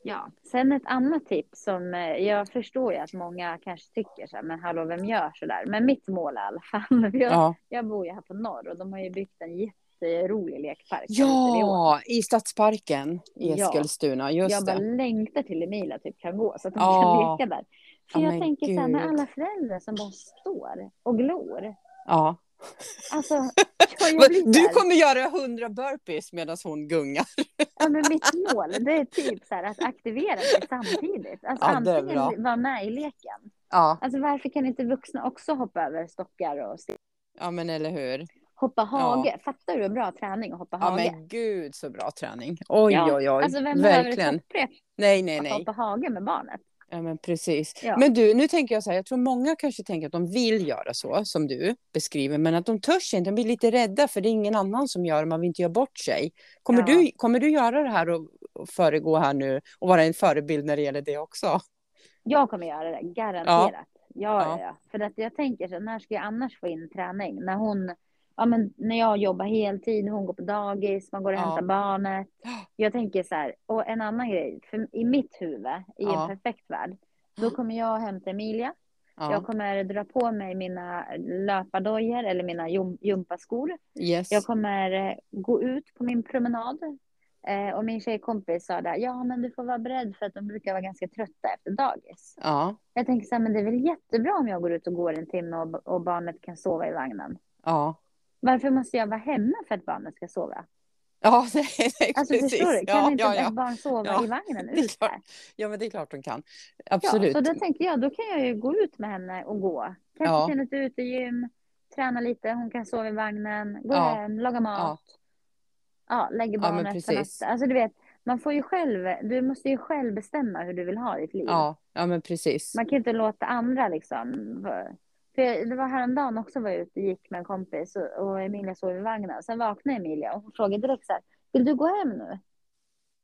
Ja. Sen ett annat tips som eh, jag förstår ju att många kanske tycker så här, men hallå vem gör så där? Men mitt mål i alla fall, jag, Ja, jag bor ju här på norr och de har ju byggt en jätterolig lekpark. ja i Stadsparken i Ja. Eskilstuna. Just jag bara det. längtar till Emilia typ kan gå så att de Ja. kan leka där. För Ja, jag tänker så här med alla föräldrar som bara står och glor. Ja. Alltså, ja, Du kommer göra hundra burpees medan hon gungar. ja, men mitt mål det är typ så att aktivera mig samtidigt. Alltså Ja, antingen vara med i leken. Ja, Alltså varför kan inte vuxna också hoppa över stockar och st- ja men eller hur. hoppa hage? Fattar du hur bra träning att hoppa Ja hage? men gud så bra träning. Oj Ja, oj oj. Alltså vem behöver Verkligen. ett hopprep Nej nej att nej. hoppa hage med barnet? Ja men precis. Ja. Men du, nu tänker jag så här, jag tror många kanske tänker att de vill göra så som du beskriver, men att de törs inte, de blir lite rädda för det är ingen annan som gör det, man vill inte göra bort sig. Kommer, Ja. du, kommer du göra det här och, och föregå här nu och vara en förebild när det gäller det också? Jag kommer göra det, garanterat. Ja, ja, Ja. För att jag tänker så, när ska jag annars få in träning? När hon, ja men när jag jobbar heltid, hon går på dagis, man går och Ja. hämtar barnet. Ja. Jag tänker så här, och en annan grej, för i mitt huvud, i Ja. en perfekt värld, då kommer jag hämta Emilia. Jag Ja, kommer dra på mig mina löpardojor eller mina gympaskor. yes. Jag kommer eh, gå ut på min promenad. Eh, och min tjejkompis sa där, ja men du får vara beredd för att de brukar vara ganska trötta efter dagis. Ja, Jag tänker så här, men det är väl jättebra om jag går ut och går en timme och, och barnet kan sova i vagnen. ja. Varför måste jag vara hemma för att barnet ska sova? Ja, nej, nej, Alltså precis. förstår du, kan ja, inte ja, ett ja. barn sova Ja, i vagnen ute? ja, men det är klart de kan. Ja, Absolut. så då tänker jag, då kan jag ju gå ut med henne och gå. Kanske Ja. till ett utegym, träna lite, hon kan sova i vagnen, gå Ja. hem, laga mat. Ja, lägger Ja, barnet precis. natten. Alltså du vet, man får ju själv, du måste ju själv bestämma hur du vill ha ditt liv. Ja, ja, men precis. Man kan inte låta andra liksom. För jag- det var häromdagen också var jag ute och gick med en kompis och, och Emilia sov i vagnen. Sen vaknade Emilia och hon frågade direkt så här, vill du gå hem nu?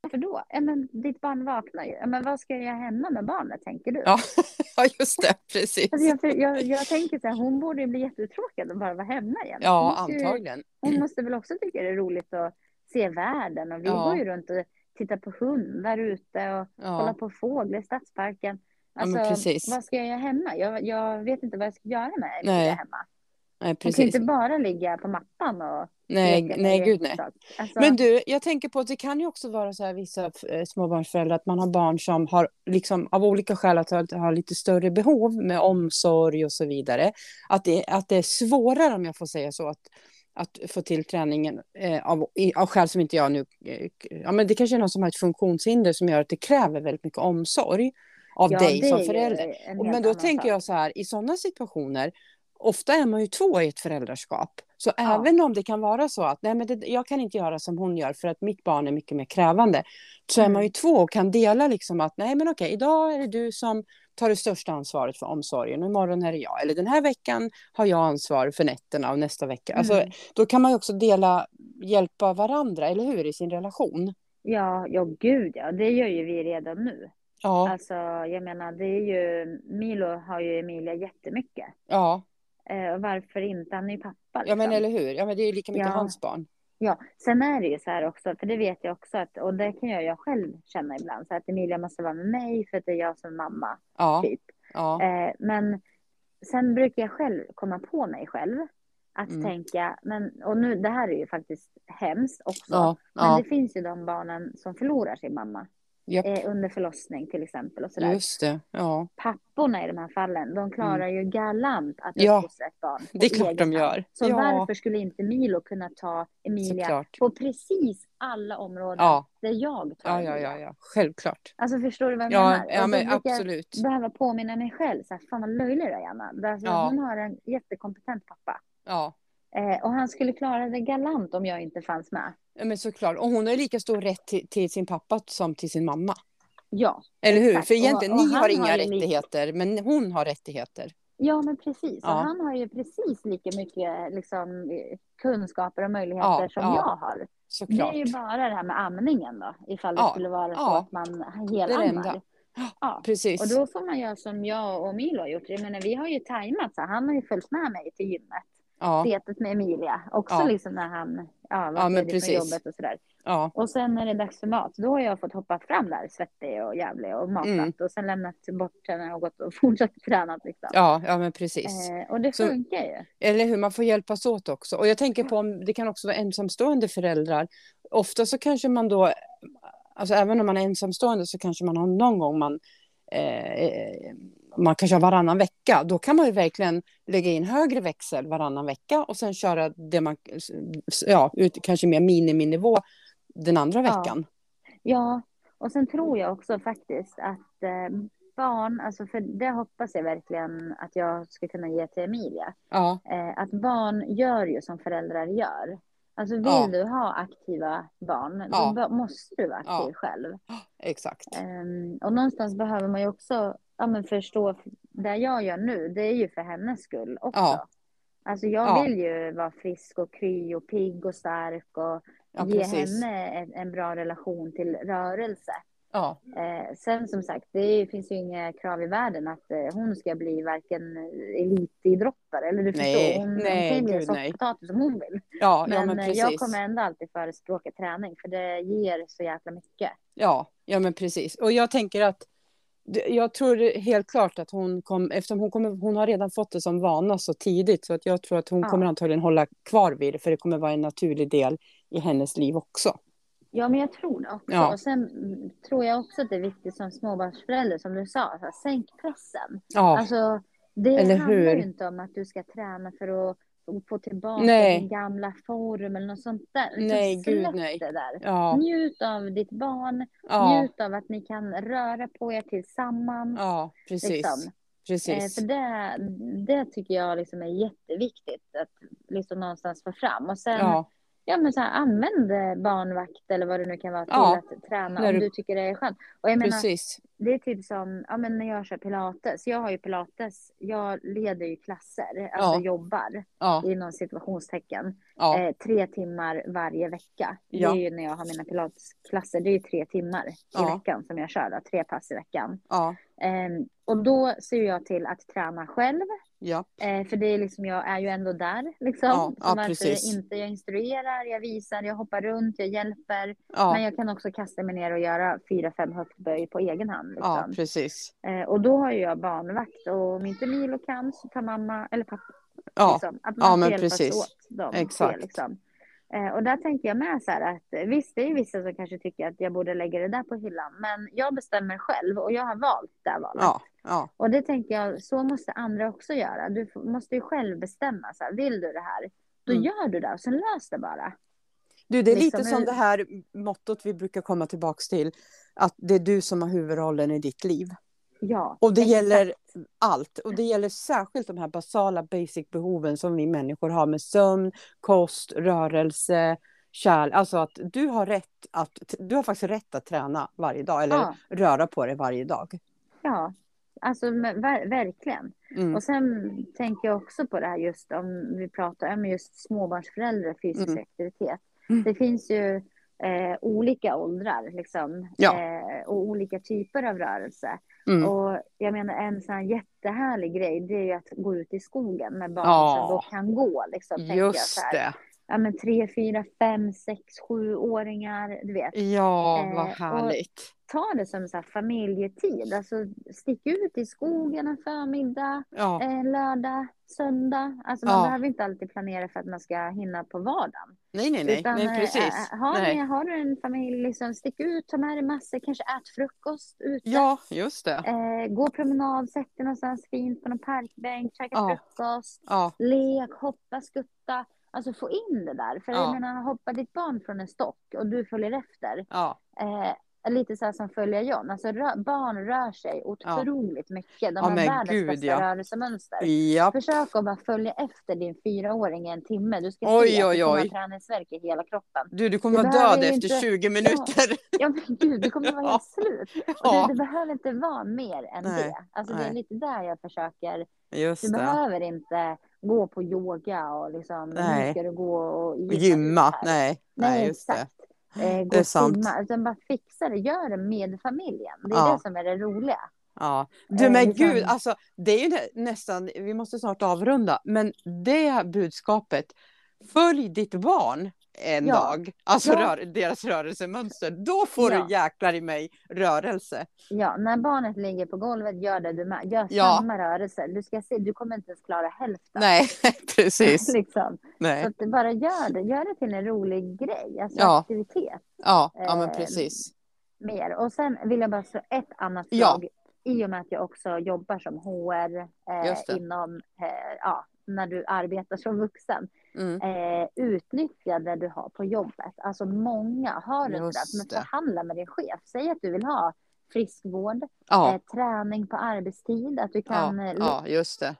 Varför då? Ja, men ditt barn vaknar ju. Ja, men vad ska jag göra hemma med barnet tänker du? Ja, just det, precis. Alltså jag, jag, jag tänker så här, hon borde ju bli jätteuttråkad och bara vara hemma igen. Hon Ja, ju- antagligen. Hon måste väl också tycka det är roligt att se världen och vi Ja. går ju runt och tittar på hundar ute och kollar Ja, på fåglar i stadsparken. Ja, Alltså, precis. vad ska jag göra hemma? Jag, jag vet inte vad jag ska göra med Nej, hemma. nej, Hon kan precis. inte bara ligga på mattan och Nej, nej, gud nej. Alltså, Men du, jag tänker på att det kan ju också vara så här vissa eh, småbarnsföräldrar att man har barn som har liksom av olika skäl att ha, har lite större behov med omsorg och så vidare. Att det, att det är svårare om jag får säga så att, att få till träningen eh, av, av skäl som inte jag nu... Eh, ja, men det kanske är någon som har ett funktionshinder som gör att det kräver väldigt mycket omsorg av Ja, dig som är förälder. Men då tänker sak. jag så här, i sådana situationer, ofta är man ju två i ett föräldraskap. Så Ja. även om det kan vara så att nej, men det, jag kan inte göra som hon gör för att mitt barn är mycket mer krävande. Så är Mm. man ju två och kan dela liksom att nej men okej, idag är det du som tar det största ansvaret för omsorgen och imorgon är det jag. Eller den här veckan har jag ansvar för nätterna och nästa vecka. Alltså, Mm. då kan man ju också dela, hjälpa varandra, eller hur, i sin relation. Ja, ja gud ja, det gör ju vi redan nu. Ja, Alltså, jag menar, det är ju, Milo har ju Emilia jättemycket. ja, Eh, och varför inte? Han är ju pappa. ja Liksom. men eller hur. Ja, men det är ju lika mycket Ja. hans barn. Ja, sen är det ju så här också, för det vet jag också att, och det kan jag, jag själv känna ibland, så att Emilia måste vara med mig för att det är jag som mamma, Ja, typ. ja, Eh, men sen brukar jag själv komma på mig själv att Mm. tänka, men, och nu, det här är ju faktiskt hemskt också, ja, men ja. det finns ju de barnen som förlorar sin mamma Japp, eh, under förlossning till exempel och sådär. just det. Ja, Papporna i de här fallen, de klarar ju galant att Ja, uppfostra ett barn. det är klart de gör. Så Ja. varför skulle inte Milo kunna ta Emilia såklart. på precis alla områden Ja, där jag tar ja, ja, ja, ja, självklart. Alltså förstår du vad jag Ja, menar? ja då men brukar jag absolut. behöva påminna mig själv, så här, fan vad löjlig du är. Därför Ja. att hon har en jättekompetent pappa. Ja, Eh, och han skulle klara det galant om jag inte fanns med. Men såklart. Och hon har lika stor rätt till, till sin pappa som till sin mamma. Ja, Eller hur? Exakt. För egentligen, Och- och ni har inga har rättigheter, men hon har rättigheter. ja men precis. Ja. Och han har ju precis lika mycket liksom, kunskaper och möjligheter Ja, som ja. jag har. Det Såklart. är ju bara det här med amningen då, ifall det skulle vara så att man Det det helammar. Ja. Precis. Och då får man göra som jag och Milo har gjort. Jag menar, vi har ju tajmat så han har ju följt med mig till gymmet. Ja, Setet med Emilia. Också Ja. liksom när han ja, var Ja, men ledig från precis. jobbet och sådär. ja, Och sen när det är dags för mat, då har jag fått hoppa fram där svettig och jävlig och matat. Mm. Och sen lämnat bort henne och gått och fortsatt tränat liksom. ja, ja, men precis. Eh, och det Så- funkar ju. Eller hur, man får hjälpas åt också. Och jag tänker på om det kan också vara ensamstående föräldrar. Ofta så kanske man då, alltså även om man är ensamstående så kanske man har någon gång man, eh, man kanske har varannan vecka. Då kan man ju verkligen lägga in högre växel varannan vecka och sen köra det man, ja, ut kanske mer miniminivå den andra Ja. veckan. Ja, och sen tror jag också faktiskt att eh, barn, alltså för det hoppas jag verkligen att jag ska kunna ge till Emilia. Ja, Eh, att barn gör ju som föräldrar gör. Alltså vill Ja. du ha aktiva barn, Ja. då måste du vara aktiv Ja. själv. exakt. Ehm, och någonstans behöver man ju också ja, men förstå, det jag gör nu, det är ju för hennes skull också. Ja. Alltså jag Ja. vill ju vara frisk och kry och pigg och stark och Ja, ge precis. henne en, en bra relation till rörelse. Ja, Eh, sen som sagt, det är, finns ju inga krav i världen att eh, hon ska bli varken elitidrottare eller du Nej, förstår, hon, nej, hon kan ju bli soffpotatis som hon vill. ja, Men, ja, men eh, precis. jag kommer ändå alltid förespråka träning för det ger så jäkla mycket. Ja, ja men precis. Och jag tänker att jag tror helt klart att hon kom, eftersom hon, kommer, hon har redan fått det som vana så tidigt så att jag tror att hon Ja. kommer antagligen hålla kvar vid det för det kommer vara en naturlig del i hennes liv också. Ja, men jag tror det också. Ja. Och sen tror jag också att det är viktigt som småbarnsförälder, som du sa, så här, sänk pressen. Ja, Alltså, det Eller handlar hur? inte om att du ska träna för att få tillbaka Nej. din gamla form eller något sånt där. Utan Nej, gud, släpp nej. det där. ja, Njut av ditt barn, ja, njut av att ni kan röra på er tillsammans. ja, precis. liksom. Eh, precis. för det, det tycker jag liksom är jätteviktigt att liksom någonstans få fram. Och sen Ja, Ja men så här, använd barnvakt eller vad det nu kan vara till Ja, att träna när om du- du tycker det är skönt. Och jag menar, precis. Det är typ som ja, men när jag kör pilates. Jag har ju pilates, jag leder ju klasser, alltså Ja. jobbar Ja, inom situationstecken. ja, Eh, tre timmar varje vecka. Det är ju när jag har mina pilatesklasser, det är ju tre timmar i veckan som jag kör, då, tre pass i veckan. Eh, och då ser jag till att träna själv. ja, Eh, för det är liksom, jag är ju ändå där. Liksom. Ja, ja, eh, precis. inte, jag instruerar, jag visar, jag hoppar runt, jag hjälper. Men ja, jag kan också kasta mig ner och göra fyra, fem höftböj på egen hand. Ja, Liksom. precis. eh, och då har jag barnvakt. Och om inte Milo kan så tar mamma eller pappa. Ja, Liksom, att ja, man men får hjälpas precis. åt dem. Exakt. Det, liksom. eh, och där tänker jag med så här att eh, visst, det är vissa som kanske tycker att jag borde lägga det där på hyllan. Men jag bestämmer själv och jag har valt det valet. ja, ja, Och det tänker jag, så måste andra också göra. Du måste ju själv bestämma. Så här, vill du det här? då Mm. gör du det och sen lös det bara. Du, det är liksom lite som ur- det här mottot vi brukar komma tillbaks till. Att det är du som har huvudrollen i ditt liv. Ja, Och det exakt. gäller allt. Och det gäller särskilt de här basala basic behoven som vi människor har med sömn, kost, rörelse, kärlek. Alltså att du har rätt att, du har faktiskt rätt att träna varje dag eller Ja. röra på dig varje dag. Ja, alltså ver verkligen. Mm. Och sen tänker jag också på det här just om vi pratar om just småbarnsföräldrar, fysisk Mm. aktivitet. Mm. Det finns ju eh, olika åldrar liksom, Ja. eh, och olika typer av rörelse. Mm. Och jag menar en sån här jättehärlig grej det är ju att gå ut i skogen med barn Ja. som då kan gå. Liksom, Just det. Ja, men tre, fyra, fem, sex, sjuåringar, du vet. Ja, Eh, vad och- härligt. Ta det som så familjetid, alltså stick ut i skogen en förmiddag, Ja, eh, lördag, söndag. Alltså man Ja. behöver inte alltid planera för att man ska hinna på vardagen. nej, nej, nej, Utan, nej eh, precis. eh, har, Nej. Ni, har du en familj, liksom, stick ut, ta med dig massor, kanske ät frukost ute. Ja, just det. Eh, gå promenad, sätt dig någonstans fint på någon parkbänk, käka Ja. frukost, lek, hoppa, skutta. Alltså få in det där. För Ja. jag menar, hoppar ditt barn från en stock och du följer efter. ja, Eh, lite så här som följer John. Alltså rö- barn rör sig otroligt mycket. De Ja, har världens gud, bästa ja. rörelsemönster. ja. Försök att bara följa efter din fyraåring i en timme. Du ska Oj, se att oj, du kommer oj. ha träningsvärk i hela kroppen. Du, du kommer vara död ju efter inte- 20 minuter. Ja men gud, du kommer vara helt slut. Och Ja, det, behöver inte vara mer än Nej, det. Alltså det är nej. lite där jag försöker. Just Du det. behöver inte gå på yoga och liksom, Nej. nu ska du gå och gymma. Gymma, nej, nej, Nej, just det. exakt. Eh, gå Det är sant. simma, utan bara fixa det, gör det med familjen. Det är Ja. det som är det roliga. Ja. Du Eh, men liksom- gud, alltså det är ju nä- nästan, vi måste snart avrunda, men det budskapet, följ ditt barn en Ja. dag, alltså Ja. rör, deras rörelsemönster, då får Ja. du jäklar i mig rörelse. Ja, när barnet ligger på golvet, gör det du med. Gör samma rörelse. Du ska se, du kommer inte ens klara hälften. Nej, precis. liksom. Så Nej. att du bara gör det. Gör det till en rolig grej, alltså aktivitet Ja, ja men Eh, precis. mer. Och sen vill jag bara slå ett annat slag. I och med att jag också jobbar som HR eh, inom, eh, ja, när du arbetar som vuxen. Mm. Eh, utnyttja det du har på jobbet. Alltså många har det. Men förhandla med din chef. Säg att du vill ha friskvård, Ja, eh, träning på arbetstid. Att du ja, kan eh, ja, just det.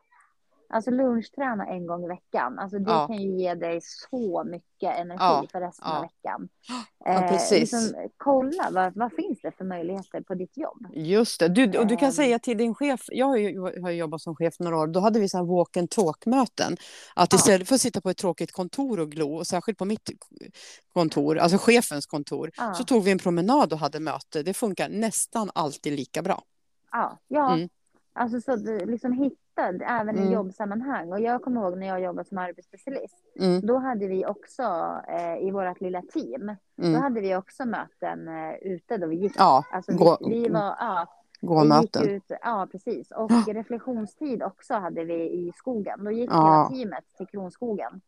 Alltså lunchträna en gång i veckan. Alltså det Ja. kan ju ge dig så mycket energi Ja, för resten ja. av veckan. Ja, precis. liksom, kolla vad, vad finns det för möjligheter på ditt jobb? Just det. Du, och du kan Ehm. säga till din chef, jag har ju, har jobbat som chef några år, då hade vi så här walk and talk-möten. Att istället för att sitta på ett tråkigt kontor och glo, och särskilt på mitt kontor, alltså chefens kontor, så tog vi en promenad och hade möte. Det funkar nästan alltid lika bra. Ja, ja. Mm. alltså så liksom hitta även i Mm. jobbsammanhang. Och jag kommer ihåg när jag jobbade som arbetsspecialist. Mm, Då hade vi också eh, i vårt lilla team, då mm. hade vi också möten eh, ute då vi gick. Ja, Alltså gå, vi, vi var, ja, gå vi gick möten. ut, ja precis. Och Ja. reflektionstid också hade vi i skogen. Då gick Ja. hela teamet till Kronskogen.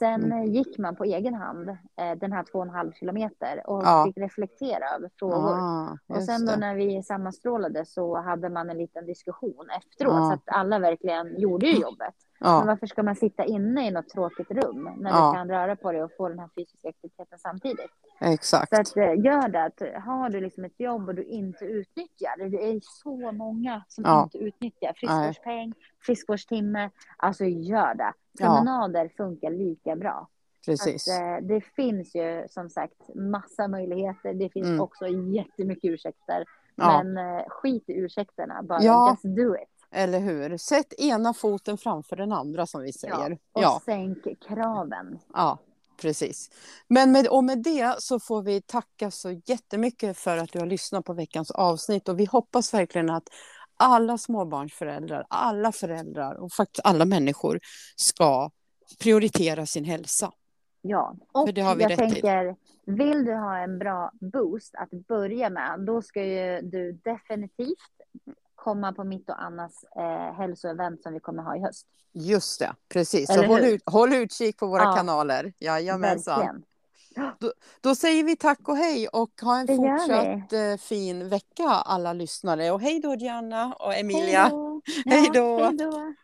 Sen Mm. gick man på egen hand eh, den här två och en halv kilometer och Ja. fick reflektera över frågor. Ah, och sen då det. när vi sammanstrålade så hade man en liten diskussion efteråt Ja. så att alla verkligen gjorde ju jobbet. Men Ja, varför ska man sitta inne i något tråkigt rum när du kan röra på dig och få den här fysiska aktiviteten samtidigt? exakt. Så att, eh, gör det. Att, har du liksom ett jobb och du inte utnyttjar det. Det är så många som inte utnyttjar friskvårdspeng, friskvårdstimme. Alltså gör det. Ja. Promenader funkar lika bra. Precis. Att, eh, det finns ju som sagt massa möjligheter. Det finns Mm. också jättemycket ursäkter. Ja. Men eh, skit i ursäkterna. Bara Ja. just do it. Eller hur? Sätt ena foten framför den andra som vi Ja. säger. Och Ja. sänk kraven. Ja, precis. Men med, och med det så får vi tacka så jättemycket för att du har lyssnat på veckans avsnitt och vi hoppas verkligen att alla småbarnsföräldrar, alla föräldrar och faktiskt alla människor ska prioritera sin hälsa. Ja, och För det har vi jag rätt tänker, vill du ha en bra boost att börja med, då ska ju du definitivt komma på mitt och Annas eh, hälsoevent som vi kommer ha i höst. Just det, precis. Så håll, ut, håll utkik på våra Ja. kanaler. Jajamensan. Verkligen. Då säger vi tack och hej och ha en Det fortsatt eh, fin vecka alla lyssnare. Och hej då Diana och Emilia. Hej då! Då. Hej då!